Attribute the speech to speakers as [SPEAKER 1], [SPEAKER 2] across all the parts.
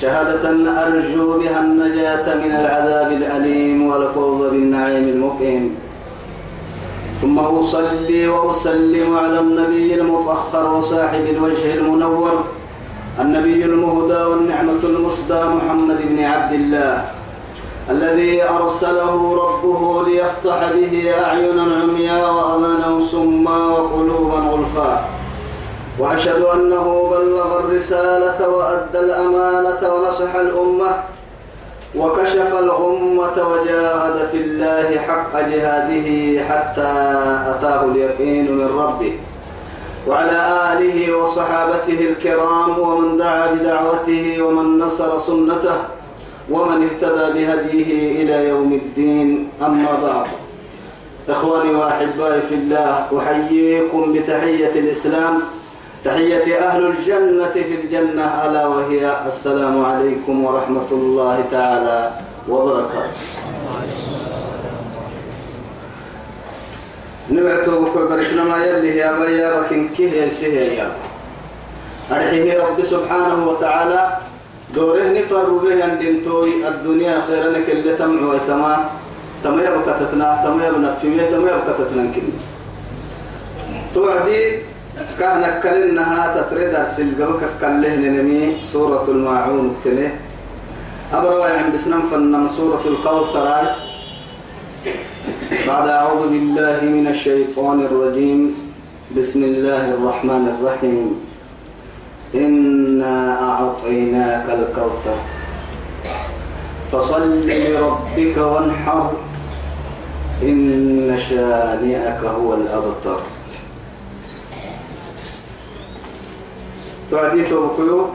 [SPEAKER 1] شهادة أرجو بها النجاة من العذاب الأليم والفوز بالنعيم المقيم. ثم أصلي وأسلم على النبي المطهر وصاحب الوجه المنور النبي المهدى والنعمة المصدى محمد بن عبد الله الذي أرسله ربه ليفتح به أعينا عمياء وأذانا صما وقلوبا غلفا وأشهد أنه بلغ الرسالة وأدى الأمانة ونصح الأمة وكشف الغمة وجاهد في الله حق جهاده حتى أتاه اليقين من ربه. وعلى آله وصحابته الكرام ومن دعا بدعوته ومن نصر سنته ومن اهتدى بهديه إلى يوم الدين. أما بعد إخواني وأحبائي في الله أحييكم بتحية الإسلام. تحية أهل الجنة في الجنة ألا وهي السلام عليكم ورحمة الله تعالى وبركاته. نبعتو بكل بركنا ما يلي هي مريا ركن كيه يسيه يا. أرحيه رب سبحانه وتعالى دوره نفر به عند توي الدنيا خيرا اللي تمع ويتما تما يبقى تتنا تما يبقى تما يبقى تتنا توعدي كان كلنها تتريد أرسل قبك كله نمي سورة الماعون كتنه أبروا عن بسنم فنم سورة الكوثر بعد أعوذ بالله من الشيطان الرجيم. بسم الله الرحمن الرحيم. إنا أعطيناك الكوثر. فصل لربك وانحر. إن شانئك هو الأبتر. تعديت بكيو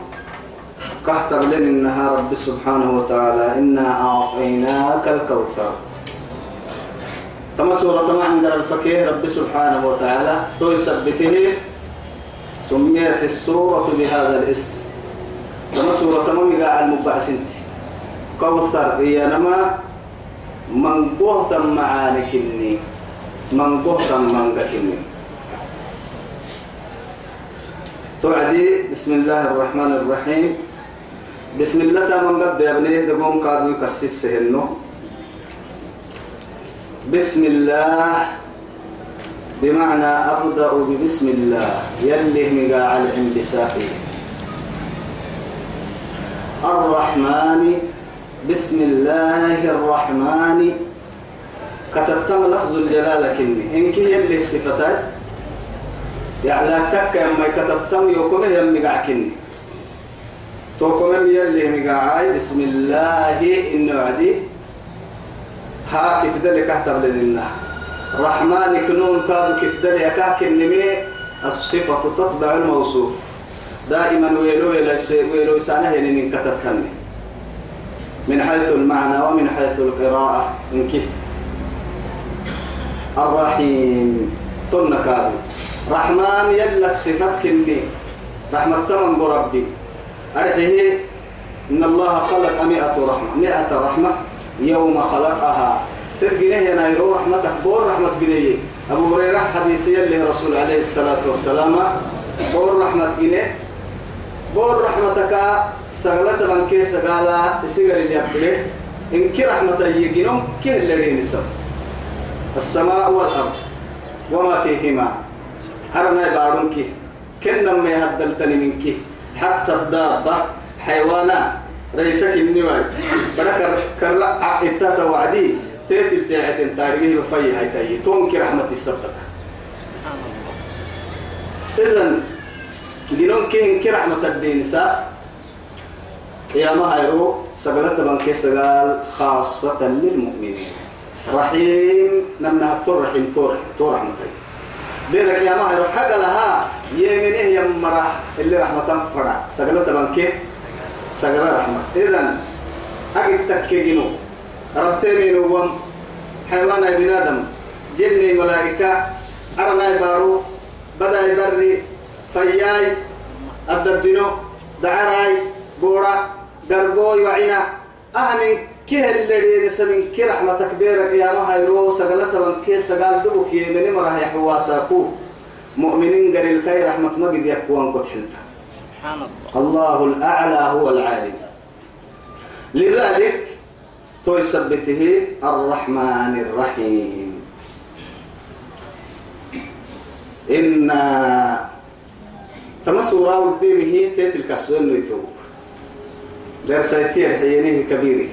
[SPEAKER 1] كهتب لن إنها رب سبحانه وتعالى. إنا أعطيناك الكوثر. تما سورة ما عند الفكيه رب سبحانه وتعالى. تثبته سميت السورة بهذا الاسم. تما سورة ما مقاع المبعسنت كوثر هي نما. من قهتا معانكني. من قهتا منقكني توعدي بسم الله الرحمن الرحيم. بسم الله من قد يا ابني دقوم كادو يكسس سهنو. بسم الله. بمعنى أبدأ ببسم الله. يلي مقاع الانبساقي الرحمن. بسم الله الرحمن. كتبتم لفظ الجلالة كني. إنك يلي صفتات يعني تك يما كتبتم يوكم يم مقعكني توكم يلي مقعاي بسم الله إنه عدي. ها كيف ذلك اهتم لنا رحمن كنون كاد كيف ذلك كنمي الصفة تتبع الموصوف. دائما ويلو ويلو سانه من كتبتني من حيث المعنى ومن حيث القراءة. من كيف. الرحيم. تنكاد رحمن يلك صفات كني. رحمة تمن بربي. أرحيه إن الله خلق مئة رحمة. مئة رحمة يوم خلقها. تلقينه ينايرو رحمتك بور رحمة بنيه أبو هريرة حديث يلي رسول عليه الصلاة والسلام. بور رحمة بنيه بور رحمتك سغلت من كيس قال سيغر اليابله إنك رحمة يجينهم كه اللي نسب السماء والأرض وما فيهما. حرمنا بارونك كن ما يهدلتني منك حتى الدابة حيوانات ريتك النواي برك كرلا اتتا وعدي. تيتل تاعت تاريخ وفي هاي تاي تونك رحمة السبت إذن لنون كين كرحمة الدين سا قيامة هيرو سقلت بنك سقال خاصة للمؤمنين. رحيم نمنا التور رحيم تور تور رحمتي بينك يا ما هيرو حق لها يمينه يمرح اللي رحمة فرع سقلت بنك سقل رحمة. إذن أجد تكينو ربتني نوم حيوان ابن آدم جني ملائكة. أرنا بارو. بدأ يبري فياي. الددنو دعراي. بورا. دربوي وعنا. أهمن كه اللي رسمين كي رحمة كبيرة قيامة هيرو سقلت من كي سقال دبو كي من مرة يحواساكو مؤمنين قريل كي رحمة مجد يكوان قد حلتا.
[SPEAKER 2] سبحان الله
[SPEAKER 1] الله الأعلى هو العالم. لذلك تثبته الرحمن الرحيم. إن تمسورا وبيبه تيت الكسوين نيتوب درسيتي الحينيه كبيري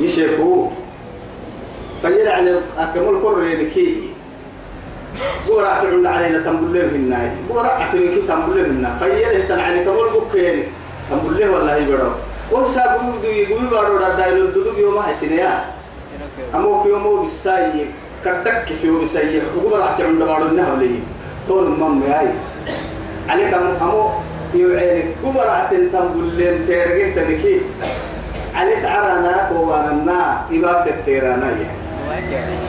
[SPEAKER 1] يشيكو فيل على أكمل كل كي. بورا تعمل علينا تنبل له الناي بورا أتريكي تنبل له الناي فيل هتن على كمل بكيري تنبل له والله يبرو. وسا بودو يقول بارو دايلو دودو يوم حسينيا. أمو كيومو بساي كدك كيوم بساي بورا تعمل بارو النهو لي تون مم ياي. عليك أمو يوعينك بورا تنبل له تيرجي تنكي. علي تعرانا كوانا إباب تكفيرانا يا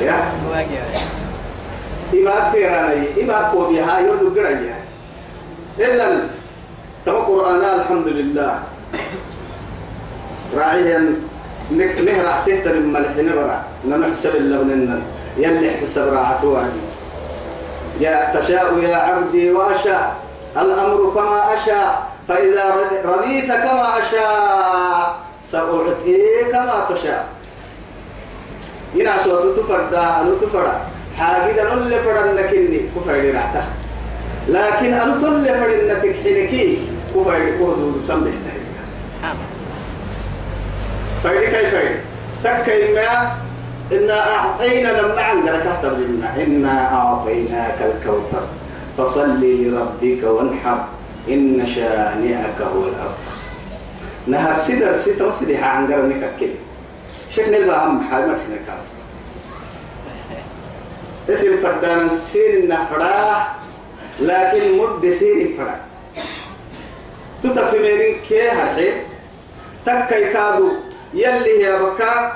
[SPEAKER 1] يا.
[SPEAKER 2] واجه.
[SPEAKER 1] إباب فيرانا إباب كوبيها يولو قرية إذن تما قرآن الحمد لله. راعيا نهر تهتر الملحين برا نمحسب اللبنن يلي حسب راعته وعدي. يا تشاء يا عبدي وأشاء. الأمر كما أشاء فإذا رضيت كما أشاء سأعطيك ما تشاء. ينا صوت تفردا أنو تفردا حاجة نل فرنكني كفر رعته لكن أنو تل فرنتك حينكي كفر كودو سمح فايدي كيف فايدي؟ تكي ما إنا أعطينا لما عندنا كهتر إنا أعطيناك الكوثر. فصل لربك وانحر إن شانئك هو الأبتر. نهر سيدر سيدر سيدي عن قرنك كل شكل البهم حال إحنا كان اسم فردان سين نفرا لكن مد سين فرا. تتفي ميرين كي هرحي تكي كادو يلي يا بكا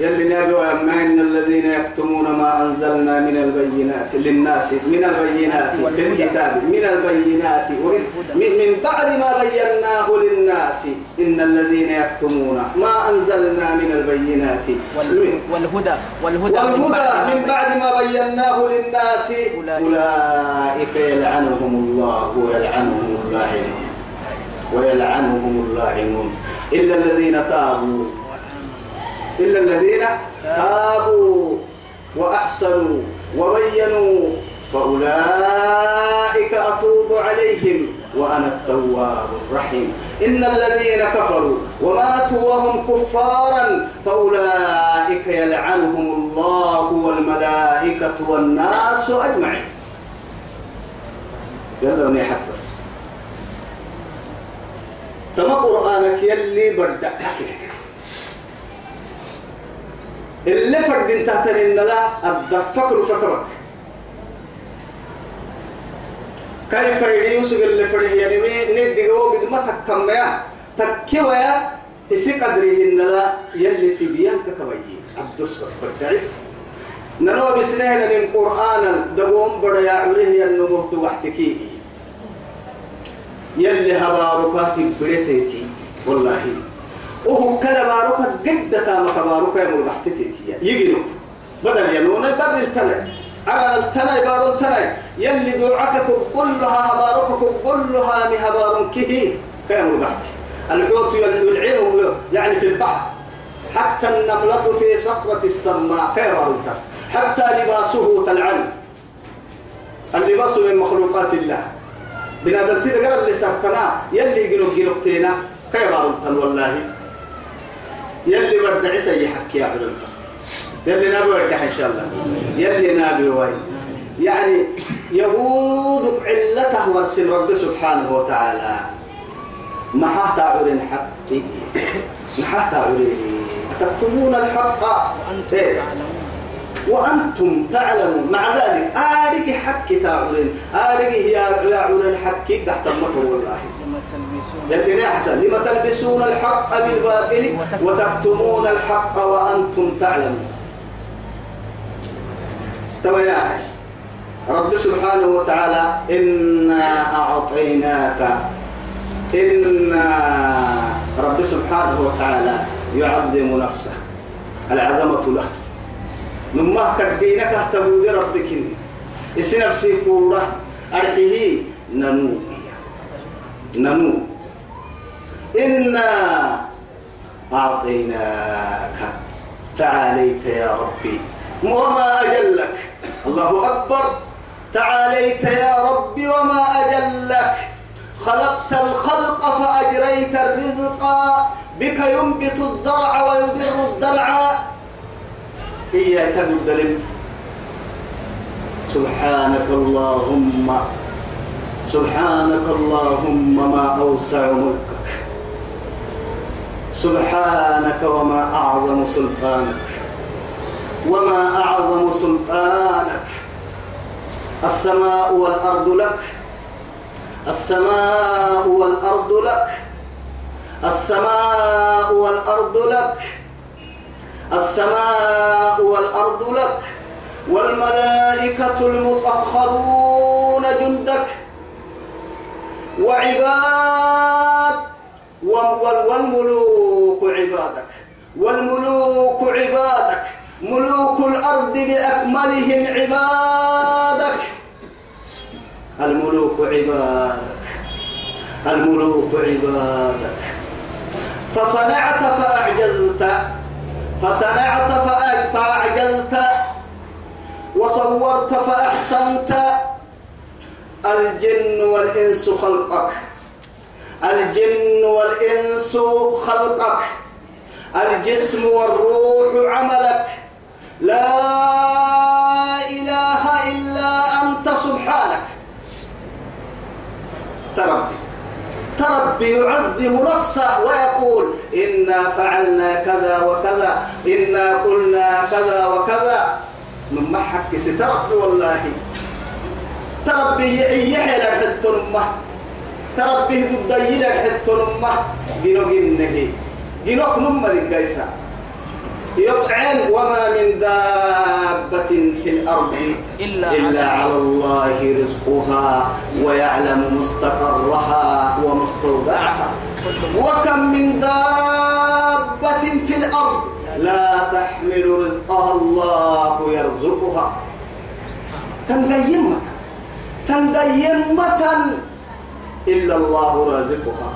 [SPEAKER 1] يلي نبي وأما إن الذين يكتمون ما أنزلنا من البينات للناس من البينات في الكتاب من البينات. من, من بعد ما بيناه للناس إن الذين يكتمون ما أنزلنا من البينات.
[SPEAKER 2] وال- والهدى والهدى
[SPEAKER 1] والهدى من بعد ما بيناه للناس.
[SPEAKER 2] أولئك.
[SPEAKER 1] أولئك يلعنهم الله ويلعنهم اللاعنون. ويلعنهم اللاعنون. إلا الذين تابوا إلا الذين تابوا وأحسنوا وبينوا فأولئك أتوب عليهم وأنا التواب الرحيم. إن الذين كفروا وماتوا وهم كفارا فأولئك يلعنهم الله والملائكة والناس أجمعين. يلا ونيحت بس. تما قرآنك يلي بدأ اللي فرد تحت إن لا الدفكر كتبك. كيف يوسف اللي فرد يعني مي ندي قد ما تكمل تكويا إسي قدره إن لا يلي تبيان ككوي عبدوس بس برتعس ننو بسنين من قرآن دقوم بدا يعوره النموت وحتكي. يلي هباركاتي بريتيتي والله. وهو كلا باروكا قد تام كباروكا يا مربحتتي يجينو بدل ينون بدل التنى على التنى بارو التنى يلي دعاك كلها باروكا كلها مهبار كه كان مربحتي الحوت يلعنه يعني في البحر. حتى النملة في صخرة السماء. كيرارك حتى لباسه تلعن. اللباس من مخلوقات الله. بنادم تدقر اللي سرتنا يلي جنوب جنوبتنا كيرارك والله. يلي ورد عيسى يحكي يا علم يلي نبي ورد إن شاء الله. يلي نبي واي يعني يهود علته ورسل رب سبحانه وتعالى. ما حتى عرين حقه ما حتى عرين أتكتمون الحق؟
[SPEAKER 2] وأنتم
[SPEAKER 1] إيه؟
[SPEAKER 2] تعلمون.
[SPEAKER 1] وأنتم تعلمون. مع ذلك آرق حق تعلمون آرق يا عرين حق تحت المكر والله.
[SPEAKER 2] تلبسون.
[SPEAKER 1] لما تلبسون الحق بالباطل وتكتمون الحق وأنتم تعلمون. تبعي رب سبحانه وتعالى إنا أعطيناك إنا رب سبحانه وتعالى يعظم نفسه العظمة له. نما كدينك اهتبوا ربك إسي نفسي كورة أرحيه ننو ننو إنا أعطيناك. تعاليت يا ربي. وما أجلك. الله أكبر. تعاليت يا ربي وما أجلك. خلقت الخلق فأجريت الرزق. بك ينبت الزرع ويدر الدلع. هي تبدل سبحانك اللهم. سبحانك اللهم ما أوسع ملكك. سبحانك وما أعظم سلطانك. وما أعظم سلطانك. السماء والأرض لك. السماء والأرض لك. السماء والأرض لك. السماء والأرض لك. والملائكة المطهرون جندك. وعباد والملوك عبادك والملوك عبادك ملوك الأرض بأكملهم عبادك. الملوك عبادك الملوك عبادك. فصنعت فأعجزت فصنعت فأعجزت وصورت فأحسنت. الجن والإنس خلقك. الجن والإنس خلقك. الجسم والروح عملك. لا إله إلا أنت سبحانك. تربي. تربي يعزم نفسه ويقول إنا فعلنا كذا وكذا إنا قلنا كذا وكذا. من محك ستربي والله. تربي يحيى الحت نمه تربي ضد الحت نمه جنو جنه جنوك نمه للقيسة يطعم وما من دابة في الأرض
[SPEAKER 2] إلا
[SPEAKER 1] إلا على الله رزقها ويعلم مستقرها ومستودعها. وكم من دابة في الأرض لا تحمل رزقها الله يرزقها. تنقيمك تنقيمة إلا الله رازقها.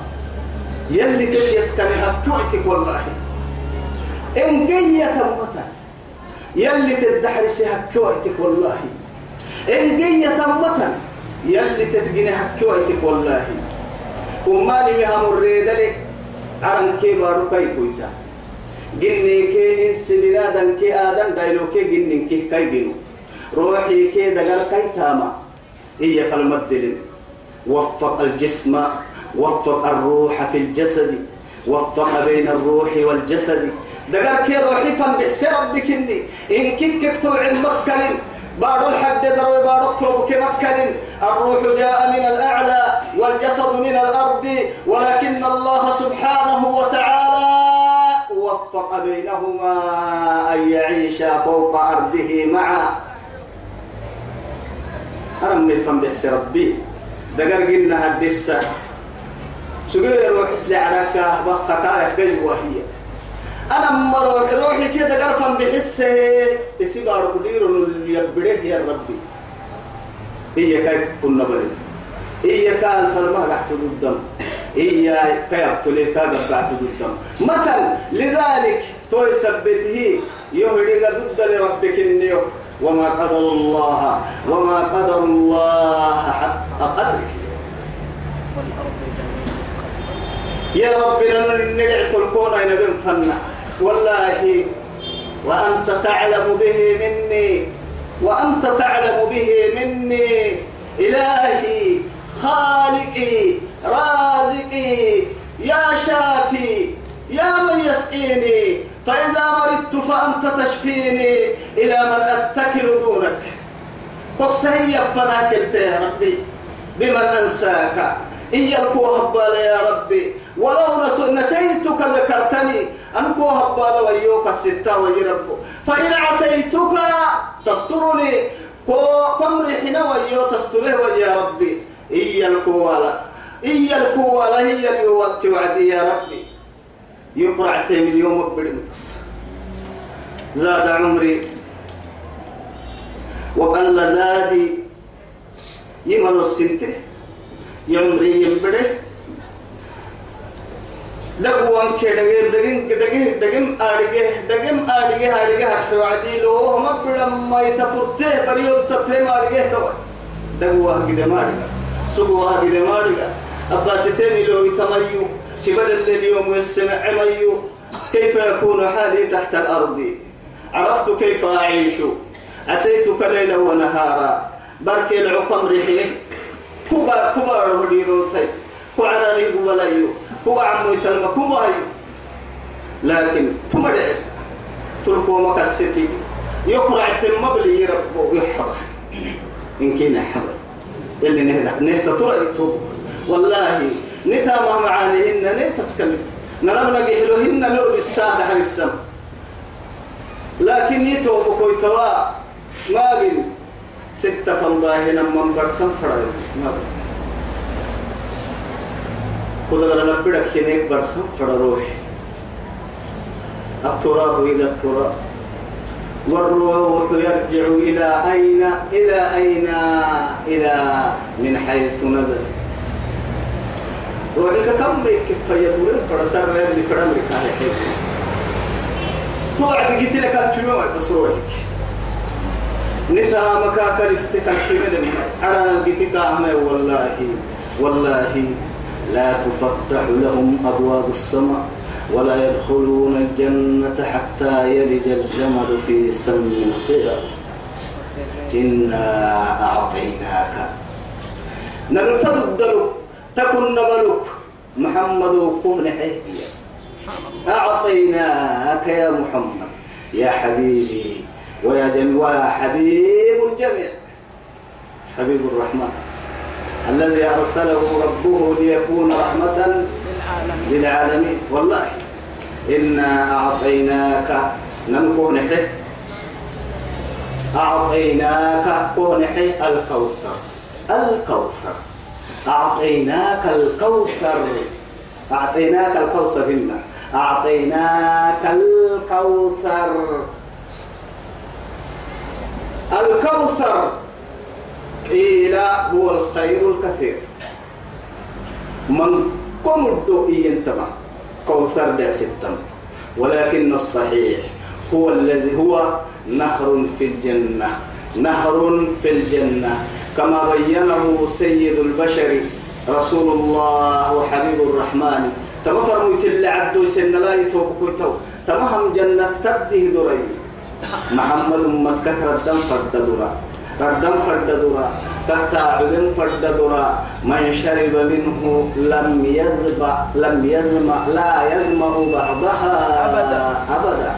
[SPEAKER 1] يلي تتيسكنها كويتك والله. إن جية تمتا يلي تدحرسي هكويتك والله. إن جية تمتا يلي تتجني هكويتك والله. وما نميها مريدة لك عرن كي بارو كي كويتا. جني كي إنس بنادن كي آدم دايلو كي جنن كي كي جنو. روحي كي دقر كي تاما. هي فالمدلين وفق الجسم وفق الروح في الجسد وفق بين الروح والجسد. دقر كي روحي فن بحسي ربك إني. إن كيك كتو عن مكة بعد الحد دروي بعد اكتوب كمكن الروح جاء من الأعلى والجسد من الأرض ولكن الله سبحانه وتعالى وفق بينهما أن يعيشا فوق أرضه معا. أرمي الفم بحس ربي. دقر قلنا هدسة. سجل روح اسلي عراك بخكا يسكي وهي أنا مروح روحي كده قرفا بحسه. يسيبار كدير يبره يا ربي. هي كاي كنا بري هي كان فرما تحت الدم هي كاي ابتلي كاي قبعت الدم مثلا لذلك تو يثبته يهدي ضد لربك النيو وما قدر الله وما قدر الله حق قدره. يا ربنا ندعت الكون أين بنفنا والله وأنت تعلم به مني. وأنت تعلم به مني. إلهي خالقي رازقي يا شافي يا من يسقيني. فإذا مرضت فأنت تشفيني إلى من أتكل دونك. فقسهي فناك يا ربي. بمن أنساك. إياكو هبال يا ربي. ولو نس- نسيتك ذكرتني. أنكو هبال ويوك الستة ويرب. فإن عسيتك تسترني. كم رحنا ويو تستره ويا ربي. إياكو ولا إياكو ولا هي اللي وقت وعدي يا ربي. يقرع تيم اليوم بدمس زاد عمري. وقل زادي يمر السنته يمري يمبره لقوان كدغين دغين دغين دغين آدغه دغين آدغه آدغه حتى عدي لو هم بدم ما يتطرته بريول تطرم آدغه تو دغوا كده ما آدغه سقوا كده ما آدغه أباستين لو يتميو. كبر الليل يوم والسمع عميو كيف يكون حالي تحت الأرض؟ عرفت كيف أعيش. عسيتك ليلا ونهارا. بركي العقم رحيه كبار كبار هديرو طيب كعراني كو عمو يتلم كو هايو لكن تمرع. تركو مكستي. يقرع تمبلي ربو يحبه إن كنا حبه اللي نهدع نهدع ترى والله نتا ما معانيهن نتسكلم نرمنا بحلوهن نور بالسادة حق السماء. لكن يتوب كويتوا ما بين ستة فالله نمم برسم فرعي ما بين. خذ ربنا كينيك برسم روح التراب إلى التراب. والروح يرجع إلى أين؟ إلى أين؟ إلى من حيث نزل روحك كم بيك فيدور فرسر اللي فرم لك هاي حيث توعد قلت لك الفيلم بس روحك. نتا مكاك لفتك الفيلم أنا قلت والله والله لا تفتح لهم أبواب السماء ولا يدخلون الجنة حتى يلج الجمل في سم الخياط. إنا أعطيناك. ننتظر تكن نبلك محمد كون حيثيا أعطيناك يا محمد يا حبيبي ويا جميع ويا حبيب الجميع. حبيب الرحمن الذي أرسله ربه ليكون رحمة
[SPEAKER 2] للعالمين.
[SPEAKER 1] والله إنا أعطيناك نمكون حي. أعطيناك كون الكوثر الكوثر. أعطيناك الكوثر. أعطيناك الكوثر هنا. أعطيناك الكوثر. الكوثر قيل هو الخير الكثير. من قم الدوئي ينتمى كوثر دع ستم ولكن الصحيح هو الذي هو نهر في الجنة. نهر في الجنة. كما بينه سيد البشر رسول الله وحبيب الرحمن. تما فرميت اللي عدو سن لا يتوب كويتو تما هم جنة تبديه دري محمد أمتك ردم فرد درا ردم فرد درا تحت علم فرد درا من شرب منه لم يزبع لم يزمع لا يزمع بعضها
[SPEAKER 2] أبدا.
[SPEAKER 1] أبدا.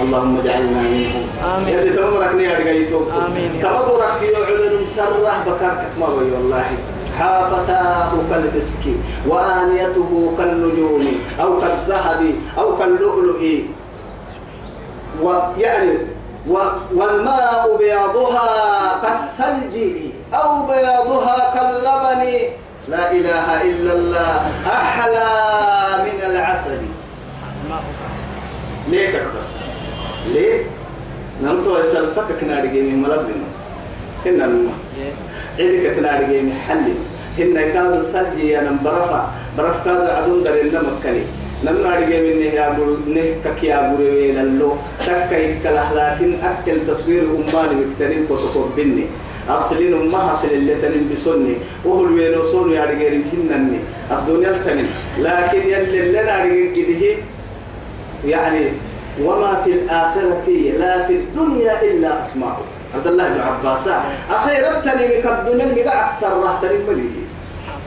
[SPEAKER 1] اللهم اجعلنا منهم.
[SPEAKER 2] آمين.
[SPEAKER 1] يلي تمرك نيا رجيتو
[SPEAKER 2] آمين يا رب.
[SPEAKER 1] تمرك يعلن مسرح بكرك ما والله. حافتاه كالمسك وآنيته كالنجوم أو كالذهب أو كاللؤلؤ. ويعني و والماء بياضها كالثلج أو بياضها كاللبن. لا إله إلا الله أحلى من العسل. ليه بس. ليه؟ نمتو يسلفك كنا رجيمي مربنا كنا نما عيدك كنا رجيمي حلي. هن كانوا الثلج يا نم برفع. برف كانوا عدون در النمك كني نما رجيمي نه يا برو نه كك يا برو ويلالو تكاي كلا لكن أكل تصوير أماني مكترين فوتوكوب بني أصلين أمها أصل اللي تنين بسني. وهو الويلو صور يا هنني الدنيا تنين لكن يلي لنا رجيمي كده يعني وما في الآخرة لا في الدنيا إلا أسماء. عبد الله بن عباس. أخيرتني من الدنيا مقع أكثر رهتني مليه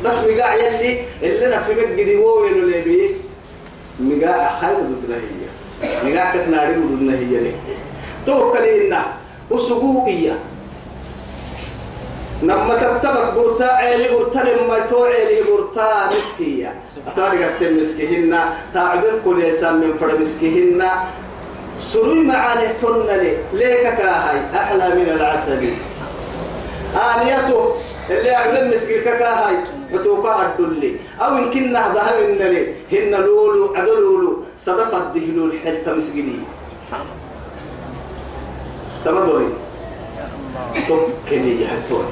[SPEAKER 1] بس مقع يلي اللي أنا في مجدي وين بيه مقع خير ضدنا هي مقع كتناري ضدنا هي ليه. توكلي إنا وسقوئية نما تتبك برتا عيلي برتا لما تو عيلي برتا مسكية. أتاري قلت مسكيهن تعبين كل يسام من فرد مسكيهن. سروي معاني تنلي ليك كاهي أحلى من العسل. آنيته اللي أعلم مسكيك كاهي حتوكا الدلي أو إن كنا ذهب النلي هن لولو عدلولو صدقت دهلو الحل تمسكيني تمدوري توكلي يهتون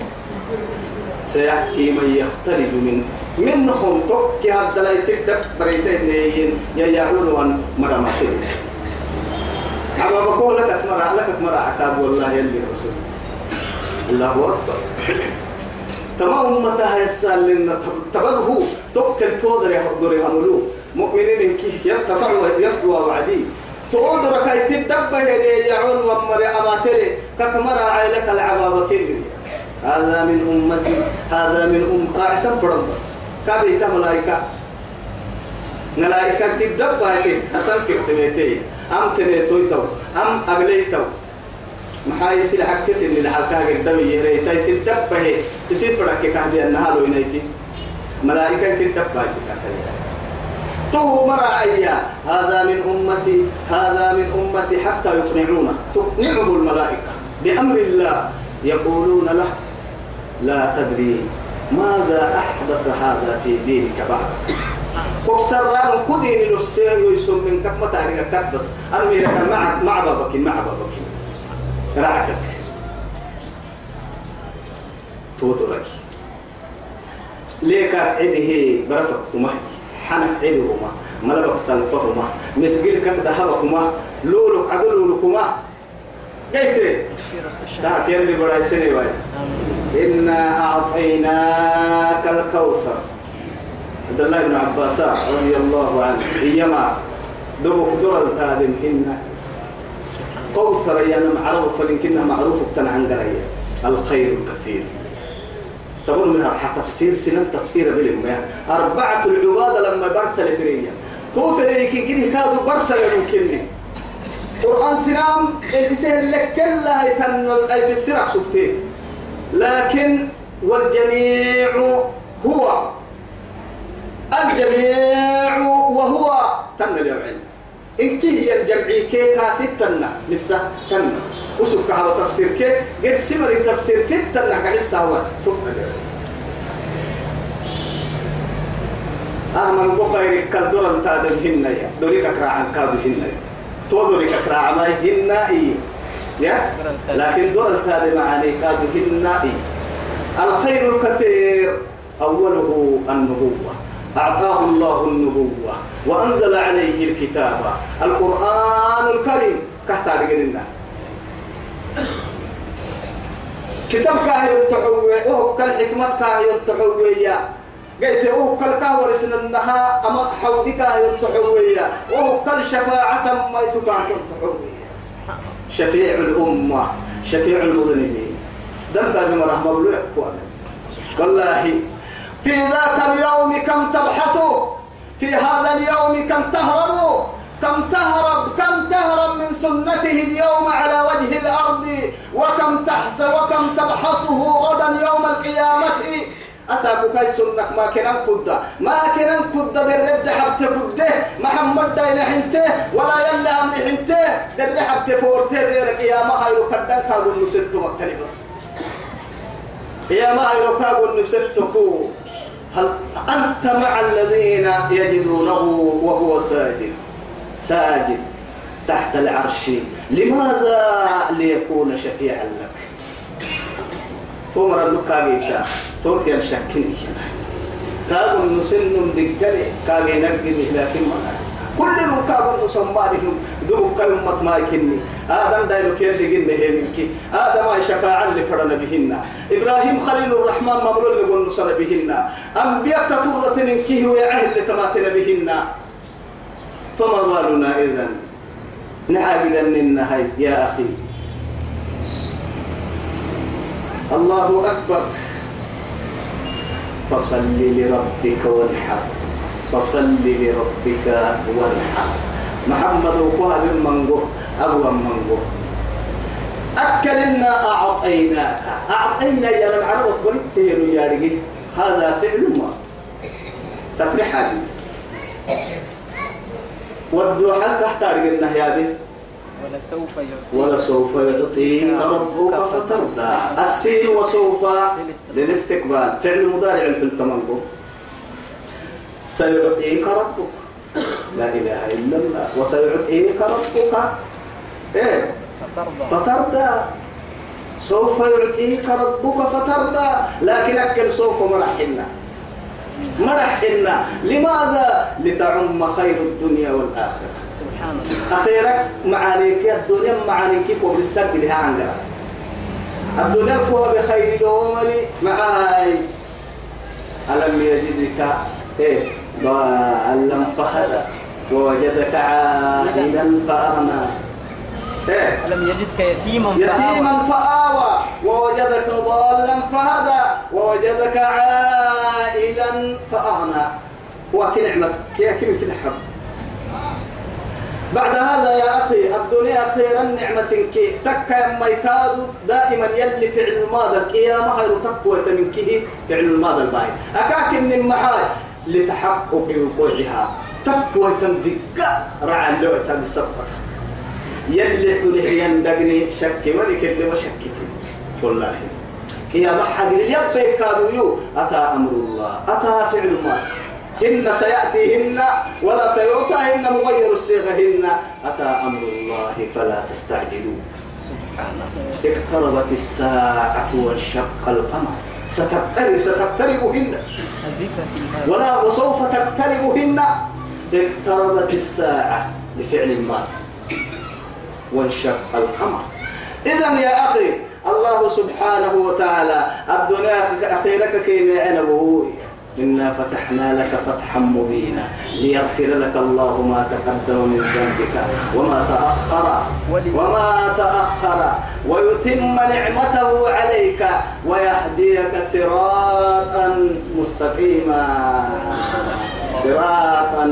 [SPEAKER 1] سيأتي من يختلف من منهم توكي هذا لا يتدب بريتين ييعون وان مرمتين أما بقول لك تمرع لك تمرع عتاب والله يلي رسول. الله أكبر. تمام أمتها يسأل لنا تبغه توكل تودر يحضر يعملوه مؤمنين إنك يرتفع ويفدوا وعدي تودر كي تدب يعون ومر أماتلي. ككمرع عيلك العبابة كله هذا من أمتي هذا من أم راعسا فرنبس كابيتا ملائكة ملائكة تدب هاي أتنك احتميتين أم تنيتوي تو أم أغلي تو isi lacag ka sinni lacagkaaga gdami yeeraytay ti dabbahe isi fadhake kahdi annahalo inayti malaa'ika ti dabbaati katay تو مرعيا هذا من أمتي هذا من أمتي حتى يقنعونه تقنعه الملائكة. بأمر الله يقولون له لا تدري ماذا أحدث هذا في دينك بعد. كسر ران كدين للسير يسم من كف متى كف بس. أنا ميرك مع مع بابك مع بابك. رعكك تودرك ليك عده برفق وما حنك عده وما ملبك سنفهما مسجل ذهبكما لولك عدل لولكما قلت لا كيف اللي براي سنة واي إنا أعطيناك الكوثر. عبد الله بن عباس رضي الله عنه إيما دبك درل تادم هن كوثر يا معروف فلكنها معروف اكتن عن قرية. الخير الكثير. تقول منها تفسير سنة تفسير بالم أربعة العبادة لما برسل فريا تو فريكي كده كادوا برسل يمكنني قرآن سلام اللي لك كلها في السرع سبتين. لكن والجميع هو. الجميع وهو تن اليوم إن كي هي الجمعي كي كاستنا لسه تن وسك على تفسير كي غير سمر تفسير تتنا كعسا هو آمن بخير كالدور تادم هنا يا. دوريك كراعن كادو هنا تودري كراع ما هنا إيه يا؟ لكن دور التالي معاني كادو هنا إيه الخير الكثير أوله النبوة. أعطاه الله النبوة. وأنزل عليه الكتاب. القرآن الكريم. كحتا لنا. كتاب كاهي التحوي وهو كالحكمة كاهي التحوي قلت هو كل كاور سننها أما حودك هي التحوية وهو كل شفاعة ما يتبعت التحوية شفيع الأمة شفيع المذنبين. ذنب بما رحمة الله والله في ذاك اليوم كم تبحثوا؟ في هذا اليوم كم تهربوا؟ كم تهرب كم تهرب من سنته اليوم على وجه الأرض؟ وكم تحس وكم تبحثه غدا يوم القيامة؟ أساكو كاي سنك ما كنن كدا ما كنن كدا درد حبت كدة. محمد داينا حنته ولا يلا أمر حنته درد حبت فورته ديرك يا ما هاي كدن كابون نسيتو مكاني بس. يا ما هاي كابون نسيتكو هل أنت مع الذين يجدونه وهو ساجد؟ ساجد تحت العرش. لماذا ليكون شفيعا لك؟ تومر اللقاء توتي الشكل كابو نسن دقلي كاغي نقدي لكن ما كل نكابو نسمارهم دو كلمة ما يكني. آدم دايلو كير لقينا هي منك. آدم شفاعة اللي فرنا بهن. إبراهيم خليل الرحمن مبلول قلنا صار بهن. أنبياء تطورة منك ويعهل اللي تماتنا بهن. فما بالنا إذن؟ نعاقدا النهاية. يا أخي. الله أكبر. فصل لربك وانحر. فصل لربك وانحر. محمد وقوها من منغو أبو منغو. أكلنا أعطيناك. أعطينا يا لم عرف بريته يا رجل؟ هذا فعل ما. تفرح هذه. ودوا حلقة احتاج لنا يا دي
[SPEAKER 2] ولسوف يعطيك.
[SPEAKER 1] ولسوف يعطيك ربك فترضى. السين وسوف للاستقبال. فعل مضارع في التمنقل سيعطيك ربك. لا إله إلا الله. وسيعطيك ربك. إيه؟
[SPEAKER 2] فترضى.
[SPEAKER 1] فترضى. سوف يعطيك ربك فترضى. لكن أكل سوف مرحنا مرحنا لماذا؟ لتعم خير الدنيا والآخرة.
[SPEAKER 2] سبحان الله.
[SPEAKER 1] أخيرا معانيك الدنيا معانيك كوب السرق لها عنقرة الدنيا كوب بخير دومني معاي. ألم يجدك؟ إيه. ضالا فهدى ووجدك عائلا فأغنى إيه.
[SPEAKER 2] ألم يجدك يتيما فآوى.
[SPEAKER 1] يتيما فآوى. ووجدك ضالا فهدى. ووجدك عائلا فأغنى. وكل نعمة كي كيف في الحب بعد هذا يا أخي الدنيا خيرا نعمة كي. تكا ما يكاد دائما يلي فعل الماضي. القيامة خير تقوى من كه فعل الماضي الباي أكاك من المحال لتحقق وقوعها. تقوى تمدك رعى اللوعة بسبب يلي كله يندقني. شك ملك اللي ما شكتي والله. يا محق يبقى كادوا يو. أتى أمر الله. أتى فعل الله. إن سيأتيهن ولا سيؤتىهن مغير الصيغهن أتى أمر الله فلا تستعجلوا.
[SPEAKER 2] سبحانه
[SPEAKER 1] اقتربت الساعة وانشق القمر. ستقترب ستقتربهن. ولا وسوف تقتربهن. اقتربت الساعة لفعل المال وانشق القمر. إذا يا أخي الله سبحانه وتعالى. الدنيا أخيرك كي عنبه إنا فتحنا لك فتحا مبينا. ليغفر لك الله ما تقدم من ذنبك وما تأخر وما تأخر. ويتم نعمته عليك ويهديك صراطا مستقيما. صراطا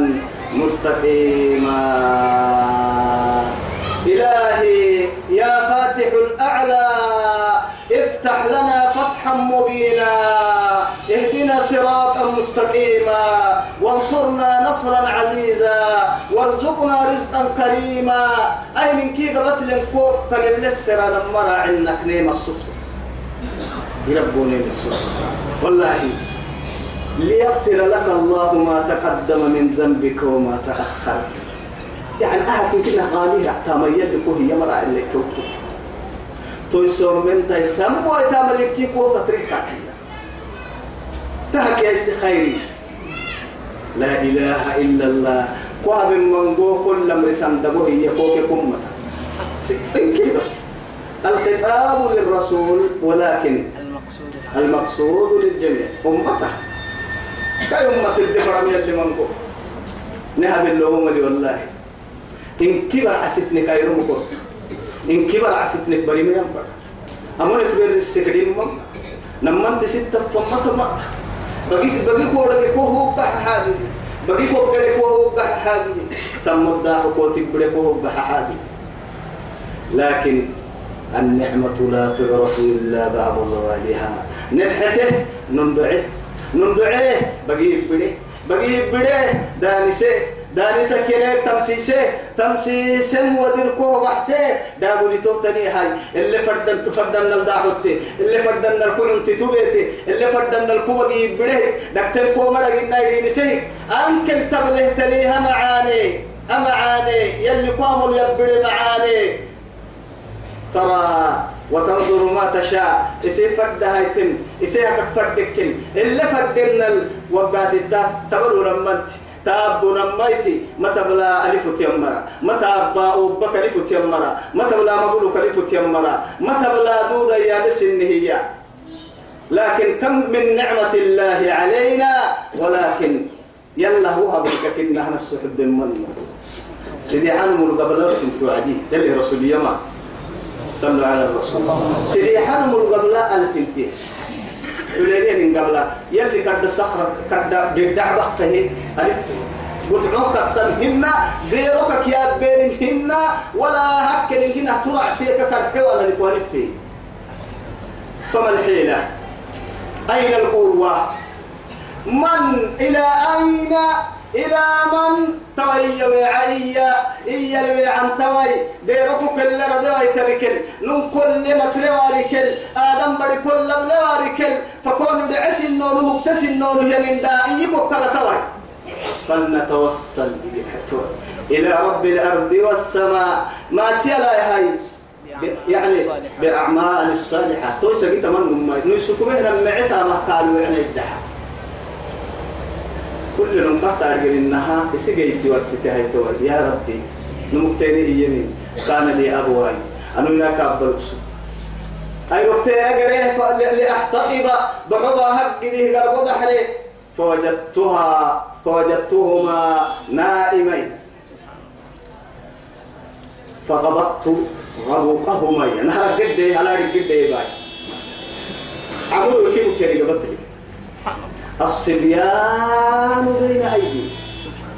[SPEAKER 1] مستقيما. إلهي يا فاتح الأعلى. افتح لنا فتحا مبينا. اهدنا صراطا مستقيما. وانصرنا نصرا عزيزا. وارزقنا رزقا كريما. أي من كي قبت لنكوب قال لسرا نمرا عنك نيم الصوص يربوني بالصوص والله ليغفر لك الله ما تقدم من ذنبك وما تأخر. يعني أحد كنا غالي حتى ما يلقوا هي مرا اللي توقف تويسور من تيسم ويتامر يبكي قوة تريكا تهك يا خيري. لا إله إلا الله. قواب من قو كل أمر سندبه هي قوك كمة سكين بس. الخطاب للرسول ولكن المقصود للجميع. أمته كاي أمة الدفر من اللي منكو نهب اللهم لي والله. إن كبر عسفنك يرمكو إن كبر عسفنك بري من ينبر أمون كبر السكرين مم. نمنت ستة فمك ما بقي بقي كورك كو هو بح حاجة. بقي كو كده كو هو بح حاجة. سمد دا كو تبره كو هو بح حاجة. لكن النعمة لا تعرف إلا بعد زوالها نبحته نندعه. نندعه بقي بده بقي بده دانسه. دانسه كده تمسيسة تمسيسة ودركو وحسة. دابولي توتني هاي. اللي فردن فردن الداحوتي اللي فردن الكون تتوبيتي اللي فردن الكوبقي بده دكتور كو مرق النايدين سي أنكل تبله تليها معاني. أمعاني يلي قاموا يبري معاني. ترى وتنظر ما تشاء. إسي فرد هايتن. إسي هكك فردكن. إلا فردن الوقاس الدا تبلو رمانت تابو نميتي متى بلا ألف تيمرا متى أبا أبك ألف تيمرا متى بلا مبلوك ألف تيمرا متى بلا دودة يا بس هي؟ لكن كم من نعمة الله علينا ولكن يلا هو هبك كنا إحنا السحب من سيدي حنم قبل كنت وعدي يلي رسول يما. صلوا على الرسول. سيدي حنم قبل ألف انتين ولين قبل. يلي كرد الصخرة كرد جدع بخته. ألف. وتعوك التمهن غيرك يا بينهن ولا هك كنا ترى تيك كرحي ولا نفوان فيه فما الحيلة؟ أين القوة؟ من إلى أين؟ إلى من توي وعي إيا الوي عن توي ديركو كل ردوي تركل. نم كل متر واركل آدم بدي كل بلا واركل فكون دعس النور مكسس النور يمين دائي بكرة توي. فلنتوصل إلى رب الأرض والسماء. ما تيلا هاي. يعني بأعمال الصالحة. توسع جيت من ما نسكوا مهنا معتا ما قالوا يعني الدحى كل نوم تحت أرجل إنها إسجيتي ورستي هاي توي يا ربي نمكتني يمين كان لي أبواي أنا هناك أفضل أي وقتي أجري لأحتطب بحبها هك دي قرب ضحلي فوجدتها فوجدتهما نائمين. فقبضت غبوقهما نهر قد على قد باي. عمرو كيف كان قبضت الصبيان بين أيدي.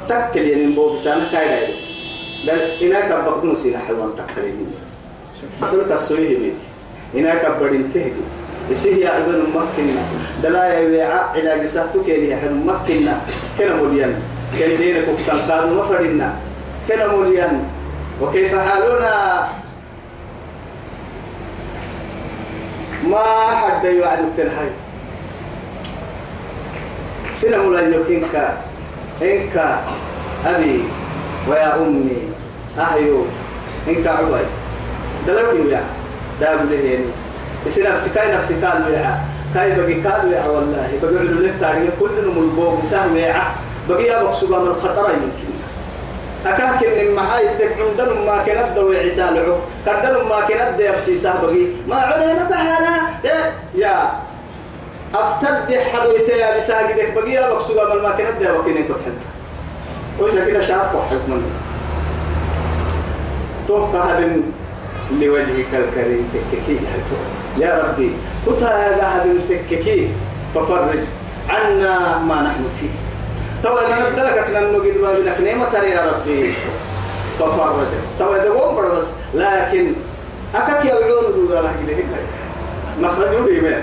[SPEAKER 1] تكل يعني بو بسانة كايدا بل هناك بقدون سينا حيوان تكلمين تلك السويه بيتي هناك بدين تهدي يسيه يا إبن مكنا دلا يبيع إلى قصته كيري يحن مكنا كنا مليان كان دينك وكسان قادوا مفردنا كنا مليان وكيف حالنا؟ ما حد يوعد التنهاي سنة مولا يوكينك إنك أبي ويا أمي أهيو إنك عباي دلوكي ويا داب لهيني. يصير نفسي كاي نفسي قال ويا كاي بقي قال ويا والله. بقي لك تاريخ كل نمو البوق سهم ويا بقي أبقى سوغا من الخطر يمكن. أكاك إن معاي تكعون دلهم ما كانت دو عسالعو كدلهم ما كانت دو يبسي سابقي ما علينا تعالى يا. أفتد حدو يتيا بساقدك بقي أبقى سوغا من ما كانت دو وكيني كتحب وش كده شاف وحب منه. توقع هذا لوجهك الكريم تككي يا ربي كتا يا ذهب تككي ففرج عنا ما نحن فيه. تو أنا ندرك ان نجد ما بينك نعمة يا ربي. ففرج. تو ده بس. لكن اكك يعون دون الله كده مخرج يبين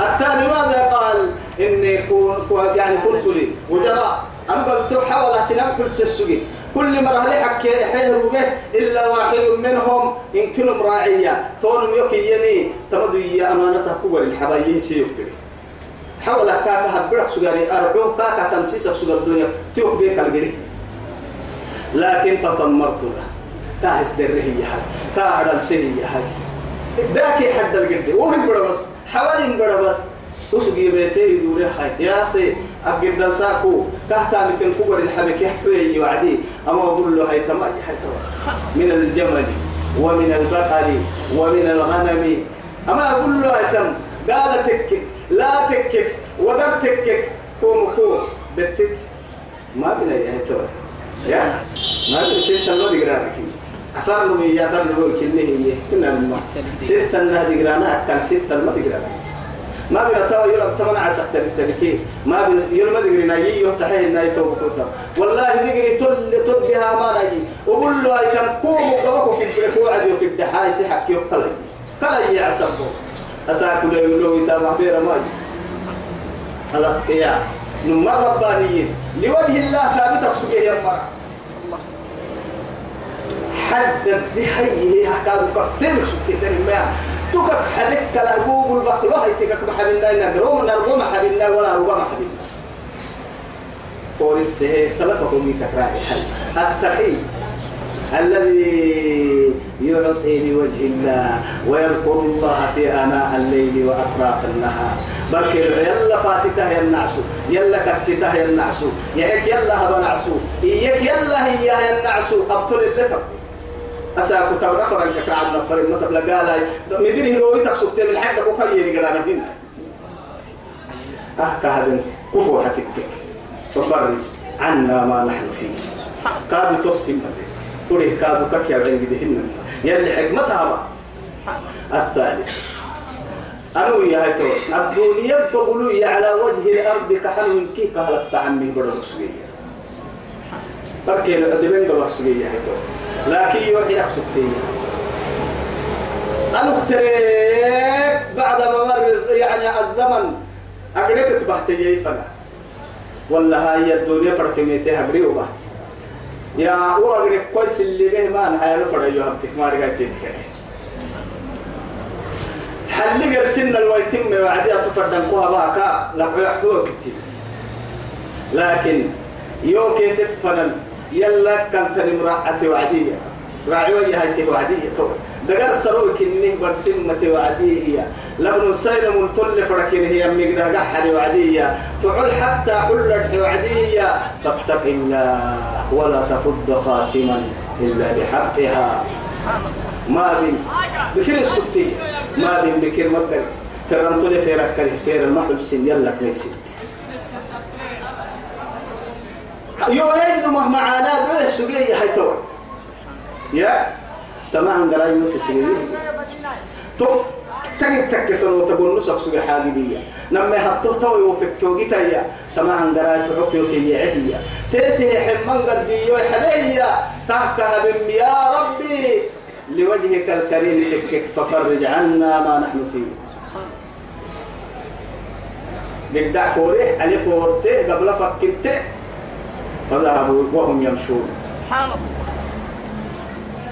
[SPEAKER 1] الثاني ماذا قال؟ إني كون يعني كنت لي. وجراء أنا قلت حاول سنة كل سسوقي كل مرة حكي حيروا به إلا واحد منهم إن كنهم راعية. تونم يكي يمي تمدوا يا أمانة كبر الحبايين سيوكري حاول كاكا هبرك سجاري أربعه كاكا تمسيس سجار الدنيا. تيوك بيك الجري لكن تطمرت له. كاهس دره يا هاي سي يا هاي داكي حد الجري وهم بس. حوالين بڑا بس. وسقي بيتي يدوري هاي يا أخي أبقى ساكو كهتا ممكن كبر الحبك يحوي وعدي. أما أقول له هاي تماجي من الجمل ومن البقر ومن الغنم. أما أقول له هاي تم قال تكك لا تكك ودر تكك. كوم كوم. بتت. ما بنا يا ما بنا ستة لو دقرانك له يا أثر له كله هي. كنا الماء ستة لا دقرانا كان ستة ما دقرانا ما بنا توا يلا تمنع عسى تركي ما بي يلا ما دقري نايي يفتحي ناي تو بكوتا والله دقري تل تدها ما نايي. وقول له هاي كم كوم وقبكو في البركو عدي وفي الدحاي سحك يقتل كلا يعسبه أساكل يقولوا إذا ما بير ماي الأتقياء نمر ربانيين. لوجه الله ثابتك سجيه يا مرة. حد هي حكاوا كتير سكتين ما تكك حدك لا جوجل بكلو هاي تكك محبنا نقروم نرقوم محبنا ولا رقوم محبنا فورس سلفكم يتكرائي حل التقي الذي يعطي لوجه الله ويذكر الله في آناء الليل وأطراف النهار. بلكي يلا فاتته يا النعس يلا كسته يا النعس يحك يلا هبا نعس إياك يلا هي يا النعس أبطل اللتب أساكو تبع نفر أنك كعب نفر المطب لقالا مدير هو يتقصد تبع الحد وكيري قرانا هنا أه كهبن كفو حتكك ففرج. عنا ما نحن فيه. كابي تصي مدير كوري كابو كاكيا بين جدهن يلي حكمتها الثالث. أنا ويا هاي تو الدنيا بقولوا على وجه الأرض كحل كي كهلت عمي بدر سوية. فركي العدبين قبل سوية هاي تو لكن يوحي لك سبتية أنا اختريك بعد ما مر يعني الزمن أقريت تبحتي جاي فلا ولا هاي الدنيا فرق ميتها أقري وبحت يا وأقري كويس اللي به ما أنا هاي فرق يهبتك ما رجعت تتكلم حل قرسنا الويتم وعديها تفردن كوها باكا لقوا حوك لكن يوكي تتفنن. يلا كانت المراعة وعدية. راعي وجهة وعدية. تو. دقر سروي كنيه برسمة وعدية. لبن سين ملتل فركين هي مقدا قحل وعدية. فعل حتى حل وعدية. فاتق الله ولا تفض خاتما إلا بحقها. ما بين بكر السبتي. ما بين بكر مبكر ترنتولي في ركر في المحل سن. يلا كويسين يو هيدو مهما عانا بيه سجيه حيتو. يا تمام قراي متسجيه تو تاني تكسر وتقول نسق سجى حاجة دي نما هتو تو يوفك توجيتا يا. تمام قراي في حكيو كي هي تيتي حمان قد يو حليا تحكها بم يا ربي. لوجهك الكريم تكك ففرج عنا ما نحن فيه. بدع فوريه علي فورته قبل فكنته فذهبوا وهم يمشون.
[SPEAKER 2] سبحان الله.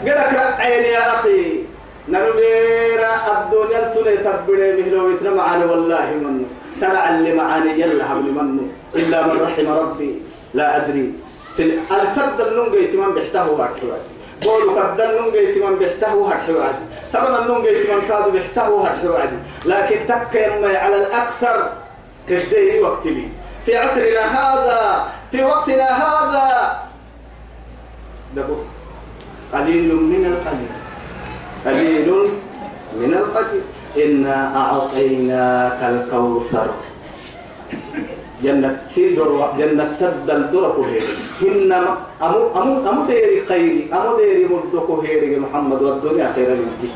[SPEAKER 1] قدك عيني يا أخي نربيرا الدنيا تني تبدي مهلو يتنا معاني والله منه. ترى اللي معاني يلا حبل منه. إلا من رحم ربي لا أدري. في الفد النونجي تمام بيحته هرحوات بولو قد النونجي تمام بيحته هرحوات طبعا النونجي تمام كادو بيحته هرحوات لكن تك على الأكثر تهدي وقت لي في عصرنا هذا في وقتنا هذا. دبو. قليل من القليل. قليل من القليل. إنا أعطيناك الكوثر. جنة تدر جنة تدل درك هيري. هن أمو أمو أمو ديري خيري أمو ديري مدك هيري. محمد والدنيا خير منك.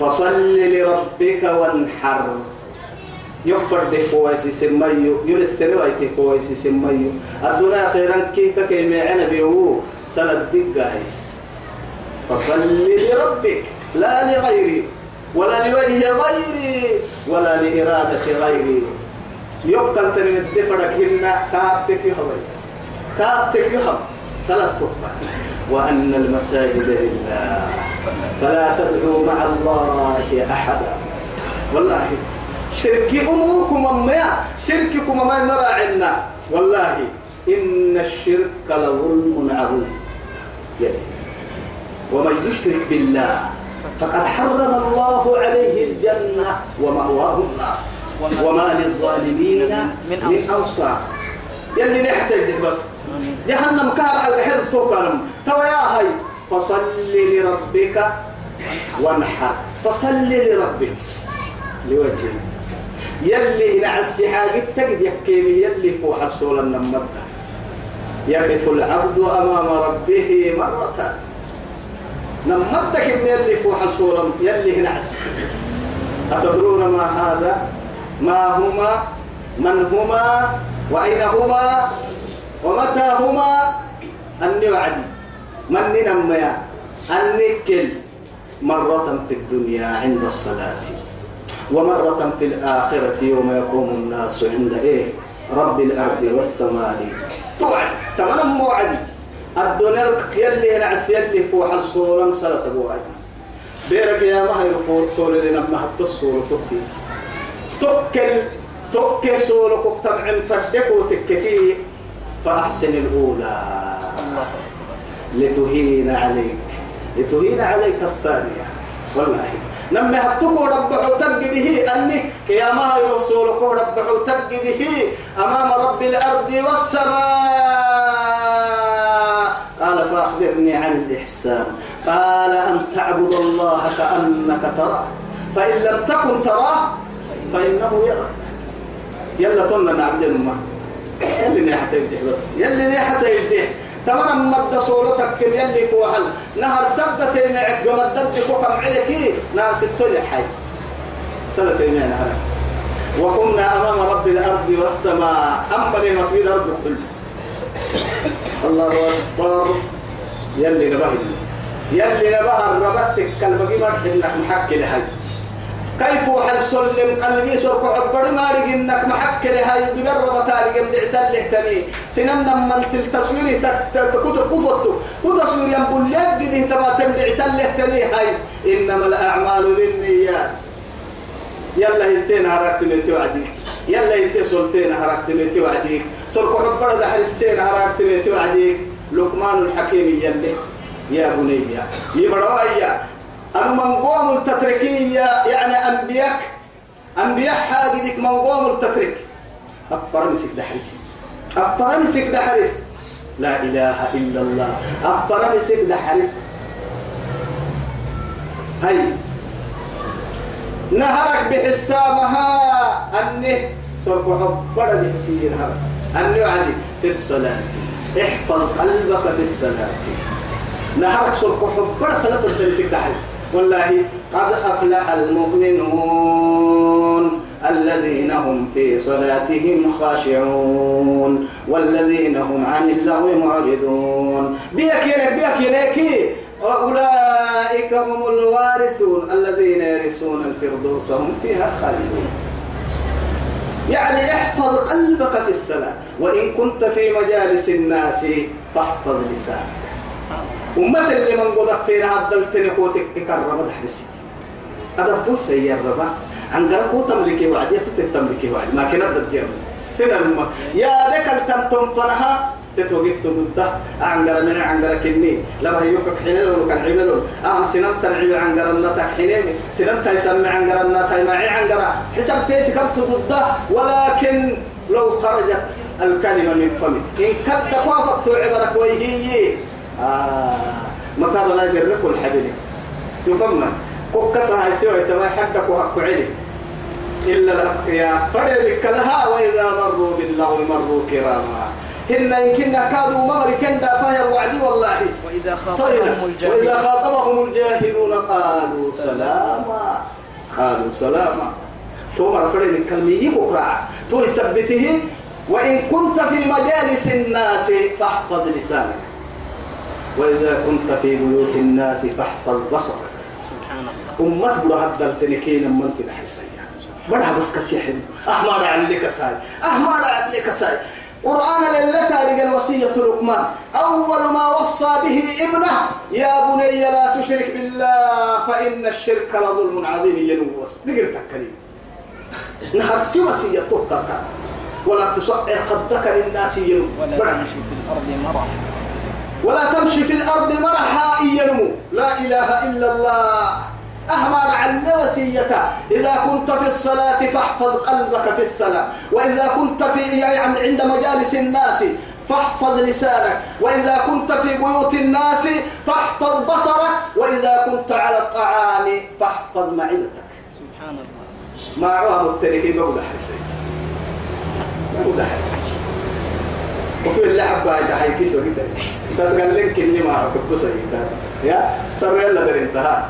[SPEAKER 1] فصل لربك وانحر. يغفر ده كويس سميو يلسر وايت كويس سميو الدنيا خيرا كي كي معنا بيو سلد دقايس فصل لربك لا لغيري ولا لوجه غيري ولا لإرادة غيري. يقتل ترين الدفرك هنا كابتك يهوي. كابتك يهوي. سلطك وأن المساجد لله فلا تدعوا مع الله أحدا. والله شركي أموركم أميا شرككم ما نرى عنا. والله إن الشرك لظلم عظيم. يعني ومن يشرك بالله فقد حرم الله عليه الجنة ومأواه النار. وما للظالمين من أنصار. يلي نحتاج بس. جهنم كار على الحر توكلم توا يا هاي. فصل لربك وانحر. فصل لربك. لوجهه يلي نعس حاجة تجد يكيمي يلي فوح رسول النمدة يقف العبد أمام ربه مرة. نمدك إن يلي فوح رسول يلي نعس أتدرون ما هذا؟ ما هما؟ من هما؟ وأين هما؟ ومتى هما؟ أني وعدي. من نميا. النكل مرة في الدنيا عند الصلاة. ومرة في الآخرة يوم يقوم الناس عند إيه؟ رب الأرض والسماء. توعد تمام موعد الدنيا يلي نعس يلي فوح الصورة مسألة بوعد بيرك يا ما هي رفوت صورة لنا ما حتى الصورة تفيت تكل تكل صورة كتب فدك وتككي فأحسن الأولى. لتهين عليك. لتهين عليك الثانية. والله. لما هبتكو ربعو تقده أني كياما يرسولك ربعو تقده أمام رب الأرض والسماء. قال فأخبرني عن الإحسان. قال أن تعبد الله كأنك تراه. فإن لم تكن تراه فإنه يراك. يلا تمنا عبد المه يلي نحت يديه بس. يلي نحت يديه تمام مد صورتك كم يلي فوحل نهر سبتين عد مدد كم عليك نهر ستون حي. سنتين نهر. وكنا أمام رب الأرض والسماء. أمر مسجد الأرض كله الله أكبر. يلي نبهل يلي نبهر ربتك كالبقي مرح إنك محكي لهاي كيف وحل سلم قلبي سرق عبر ما إنك محكي لهاي دبر ربطاري قم دعتل له تني سنن من التصوير تكتر كفتو. وتصوير ينبول يجده تما تمدعتل له تني هاي. إنما الأعمال بالنيات يلا هتين هرقت من توعدي يلا هتين سلطين هرقت من توعدي سرق عبر دحر السين هرقت من توعدي لقمان الحكيم يلي. يا بني يبروايا أنا منقوم التتركية يعني أنبياك أنبياء حاجدك منقوم التترك أفرمسك دحرس أفرمسك دحرس لا إله إلا الله. أفرمسك دحرس هاي. نهرك بحسابها. أني سوف حبر بحسيرها. أني عدي في الصلاة. احفظ قلبك في الصلاة. نهرك سوف حبر صلاة الدرسك دحرس والله قد أفلح المؤمنون الذين هم في صلاتهم خاشعون والذين هم عن اللغو معرضون. بيك ينك بيك ينك أولئك هم الوارثون الذين يرثون الفردوس هم فيها خالدون. يعني احفظ قلبك في الصلاة. وإن كنت في مجالس الناس فاحفظ لسانك. أمة اللي من قد فينا عدلت نقوتك تكرر دحرسي أدبو سيار ربا عن قرقو تملكي وعد يفتت تملكي وعد. ما كنا ضد فين الماء يا لك التنتم فنها. تتوقيت ضده عن قرا من عن قرا كني. لما يوكك حينلون كان عملون أهم سنمت العيب عن قرا النتا حينين سنمت يسمع عن قرا النتا معي عن قرا حسب تيتكبت ضده ولكن لو خرجت الكلمة من فمك. إن كدك وافقت عبرك ويهي آه مثلا لا يجرك الحبيب يقمن. كوكسا هاي سوى تما حدك وحق علي إلا الأتقياء. فدلك لها وإذا مروا باللغو مروا كراما. هن يمكن كادوا ممر كندا فهي وعدي والله.
[SPEAKER 2] وإذا
[SPEAKER 1] طيب.
[SPEAKER 2] خاطبهم الجاهلون.
[SPEAKER 1] وإذا خاطبهم الجاهلون قالوا سلاما. قالوا سلاما. تو مرفرين الكلمة يقرأ تو يثبته وإن كنت في مجالس الناس فاحفظ لسانك. وإذا كنت في بيوت الناس فاحفظ بصرك.
[SPEAKER 2] سبحان الله.
[SPEAKER 1] أمت بلا هدل تنكين من تنحسيا بدها بس كسيحن أحمد عليك ساي أحمد عليك ساي قرآن لله تاريخ الوصية لقمان. أول ما وصى به ابنه يا بني لا تشرك بالله فإن الشرك لظلم عظيم. ينوس. نقر تكليم. نهر سوى وصية تبقى ولا تصعر خدك للناس ينوس.
[SPEAKER 2] ولا تمشي في الأرض مرحا
[SPEAKER 1] ولا تمشي في الأرض مرحا ينمو لا إله إلا الله. أحمد على وسيته إذا كنت في الصلاة فاحفظ قلبك في الصلاة. وإذا كنت في يعني عند مجالس الناس فاحفظ لسانك. وإذا كنت في بيوت الناس فاحفظ بصرك. وإذا كنت على الطعام فاحفظ معدتك.
[SPEAKER 2] سبحان الله.
[SPEAKER 1] ما عوام التركي بقول حرسي بقول حرسي وفي اللعب بعد حي كيس وكده. بس قال لك إني ما أعرف بس يا؟ سر يلا در انتهى.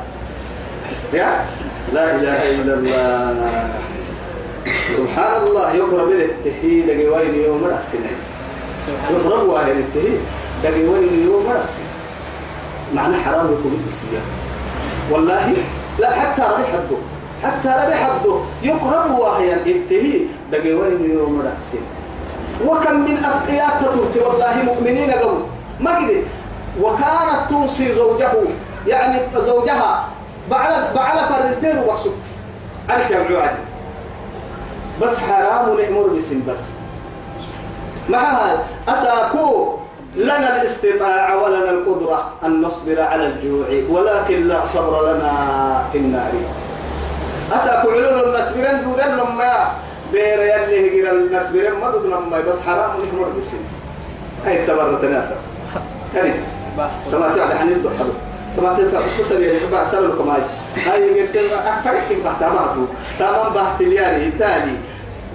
[SPEAKER 1] يا؟ لا إله إلا الله. سبحان الله. يقرب التهي لقي وين يوم
[SPEAKER 2] الله
[SPEAKER 1] يقرب واهل التهي لقي وين يوم راسين معنى حرام يكون بالسياق والله لا حتى ربي حده. حتى ربي حده. يقرب واهل التهي لقي وين يوم راسين وكم من أتقياء تترك والله مؤمنين قبل. ما قد وكانت توصي زوجه. يعني زوجها بعد بعد فرنتين وقصد. ألف يا بس حرام نأمر بسم بس. مع هذا أساكو لنا الاستطاعة ولنا القدرة أن نصبر على الجوع ولكن لا صبر لنا في النار. أساكو علول النسبرين دودن لما بير يلي هجر النسبرين ما دود لما بس حرام نأمر بسم هاي التبرة ناسا تاني. تعد عن يدو حدو كما تلقى خصوصا اللي يحب أسأل لكم هاي. هاي يمكن أفرق بحث ماتو سامان بحث الياني تاني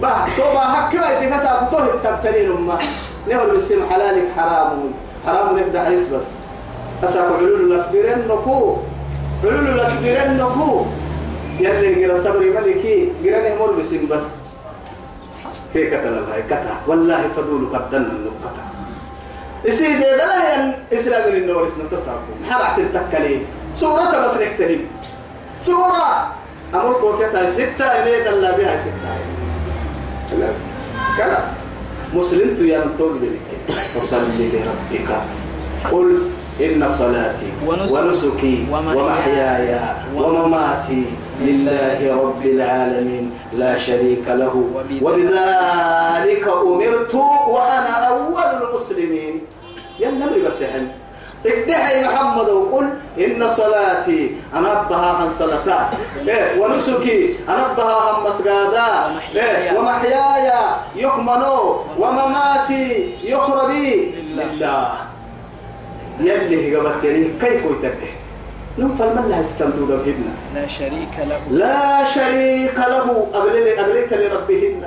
[SPEAKER 1] بحث توبا هكا يتكسا بطوه التبتلين أمه نهر بالسم حلالك حرام؟ حرام نبدأ عيس بس. أساكو علول الأسبيرين نكو علول الأسبيرين نكو يلي قرا صبري ملكي. قرا نهمر بسم بس. في كتل الله كتا والله فدول قدنا النقطة يصير ده لا ين إسلام من النور اسمه تصابوا حرعت التكلين سورة بس نكتلين سورة. أمر كوكتا ستة إليه دلا بها ستة. خلاص. مسلمت يا نتوب ذلك فصل لربك. قل إن صلاتي
[SPEAKER 2] ونسكي
[SPEAKER 1] ومحياي ومماتي لله رب العالمين. لا شريك له. وبذلك أمرت وأنا أول المسلمين. يلا مري بس حل ادعي محمد وقل إن صلاتي أنا أبها عن صلاتا. إيه ونسكي أنا أبها عن مسجدا. إيه ومحياي يكمنو ومماتي يقربي. لله. يلي قبت يعني كيف يتبه نم استمدوا بهن.
[SPEAKER 2] لا شريك له.
[SPEAKER 1] لا شريك له. أغلل أغللت لربهن.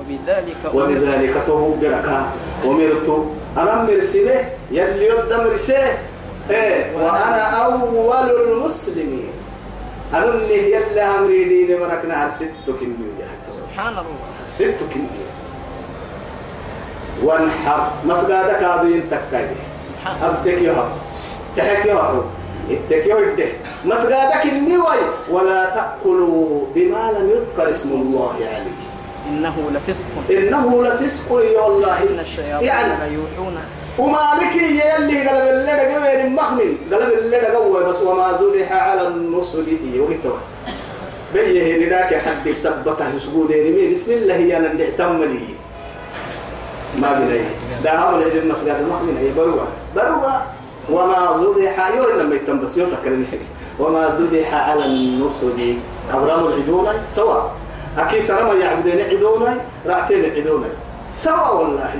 [SPEAKER 2] وبذلك أمرت.
[SPEAKER 1] تو بركا ومرت أنا مرسله؟ يلي يد مرسله. إيه. وأنا أول المسلمين. أنا اللي يلي أمري ديني مركنا ست كنية
[SPEAKER 2] سبحان الله
[SPEAKER 1] ست كنية وانحر. مسجدك هذا ينتكاي
[SPEAKER 2] سبحان الله.
[SPEAKER 1] أبتك يهب تحك يهب اتك يهده مسجدك النوي ولا تأكلوا بما لم يذكر اسم الله عليه
[SPEAKER 2] إنه لفسق.
[SPEAKER 1] إنه لفسق يا الله.
[SPEAKER 2] إن الشياطين
[SPEAKER 1] يعني
[SPEAKER 2] ليوحون
[SPEAKER 1] ومالك يلي قلب اللي غير مخمن قلب اللي قوي. بس وما ذبح على النصب دي. وقت بيه نداك حد سبتة سجود يمين بسم الله أنا نعتم لي. ما بني. ده عمل عيد المسجد المخمن هي بروا بروا وما ذبح يور لما يتم بس يوم وما ذبح على النصب أبرام العدونا سواء أكيد سلام يعبدين عدونا رعتين عدونا سواء والله.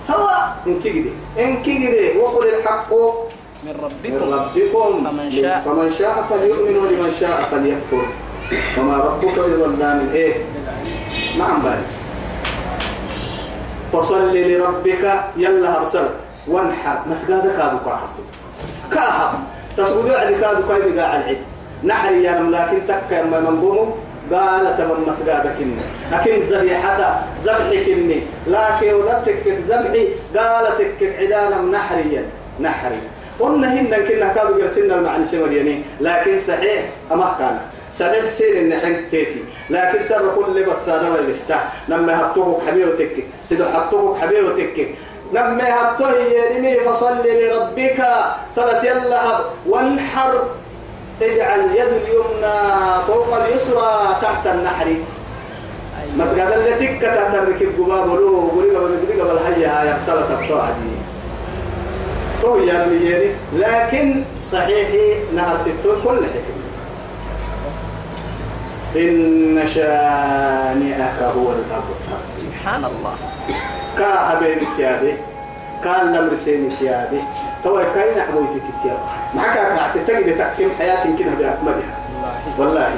[SPEAKER 1] سواء إن كيدي إن كيدي وقل الحق
[SPEAKER 2] من
[SPEAKER 1] من
[SPEAKER 2] ربكم.
[SPEAKER 1] ربكم.
[SPEAKER 2] فمن شاء.
[SPEAKER 1] فمن شاء فليؤمن ولمن شاء فليكفر. وما ربك بظلام. إيه. نعم بالي فصل لربك. يلا هرسلت وانحر مسجدك هذا كاهب. كاهب تسجد عندك هذا كاهب قاع العيد. نحر يا لكن تك ما منقومه قال تمام مسجدك إني لكن ذبيحة ذبحك إني لكن وذبتك ذبحي قال تك عدانا نحريا. نحري. قلنا هن كنا كانوا يرسلنا المعنى سمريني لكن صحيح أما كان. صحيح سير إن حنك تيتي. لكن سر كل بس ما يحتاج لما حطوك حبيبتك سيدو حطوك حبيبتك لما هبطه يرمي فصل لربك صلاة يلا وانحر اجعل يد اليمنى فوق اليسرى تحت النحر. مسجد اللي تك تحت الركب قباب ولو قريبا من بالحية هاي بسالة تبطوع دي. تو يا ميري لكن صحيح نهر ستون كل حكم. إن شانئك هو الأبتر.
[SPEAKER 2] سبحان الله.
[SPEAKER 1] كا حبيب تيابي كان نمر سين تيابي تو كاين حبوي تيابي معك أقنعت تجد تحكيم حياة كنا بأكملها والله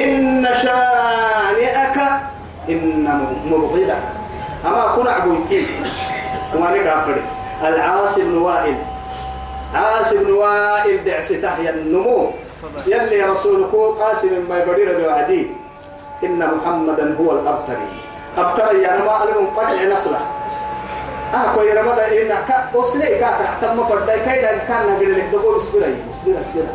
[SPEAKER 1] إن شانئك إن مبغضك أما كن عبويتين وما نقع العاص بن وائل عاص بن وائل دعسته يا النمو يلي رسولك قاسم ما يبدير بوعدي إن محمدا هو الأبتري أبتري يعني ما المنقطع نصلة. آه كوي رمضان إن كا أصلي كاتر تم فردا كيدا كان نقول لك دبول إسبرا. إسبرا إسبرا.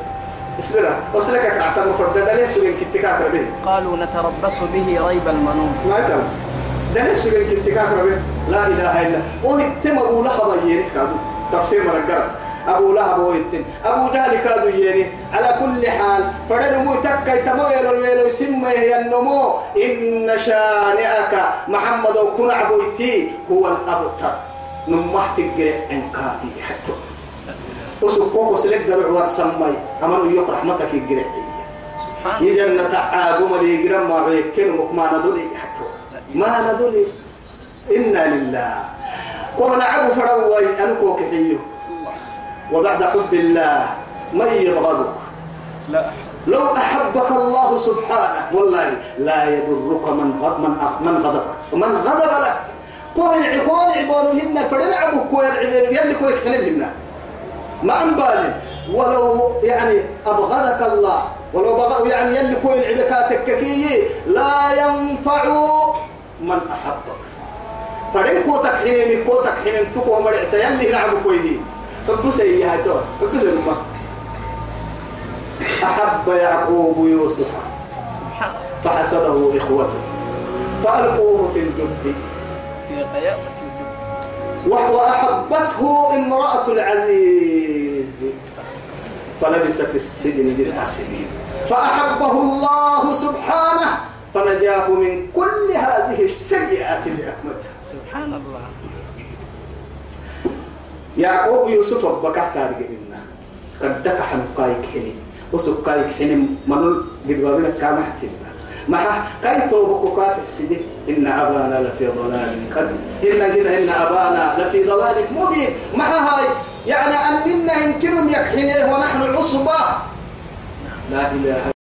[SPEAKER 1] إسبرا. أصلي كاتر تم فردا ده ليش سوين كنت كاتر بيه
[SPEAKER 2] قالوا نتربص به ريب المنون.
[SPEAKER 1] ما يتم ده ليش سوين كنت كاتر بيه لا إله إلا هو يتم أبو لهب يريك كادو تفسير مرقرة. أبو لهب هو يتم أبو جهل كادو يري على كل حال فدن مو تكاي تمو يلو يلو سمه هي النمو. إن شانئك محمد وكن عبويتي هو الأبتر. نمحت الجرع انكاتي حتى وسكوكو سلك درع ورسمي أمنوا يقرأ رحمتك الجرع
[SPEAKER 2] سبحان الله.
[SPEAKER 1] يجن تعاقم لي جرم ما بيكن ما ندولي حتى ما ندولي. إنا لله. قول عبو فروي أنكو كحيو وبعد حب الله من يبغضك؟
[SPEAKER 2] لا.
[SPEAKER 1] لو أحبك الله سبحانه والله لا يضرك من غضب من من غضبك. ومن غضب لك. قول العقول عبارهن فلنعبوا كوي العبين يلي كوي حلمهن ما عن بالي. ولو يعني أبغضك الله ولو بغض يعني يلي كوي العبكاتك كي لا ينفع من أحبك. فدين كوتك حين كوتك حين تكو مرعتا يلي نعم كويدي هي هاي تو أحب يعقوب يوسف. فحسده إخوته. فألقوه في الجب
[SPEAKER 2] الجب
[SPEAKER 1] وأحبته امرأة العزيز. فلبس في السجن بضع فأحبه الله سبحانه. فنجاه من كل هذه السيئات اللي أكملها
[SPEAKER 2] سبحان الله.
[SPEAKER 1] يعقوب يوسف بكحت علينا قد دك حنقايك حني. وسقايك حني منو قد بابنا كام حتنا ما كاي توبك كاتح سيدي إن أبانا لفي ضلال قد إن جنا إن أبانا لفي ضلال مبين. ما هاي يعني أننا يمكنهم يكحنيه ونحن عصبة. لا إله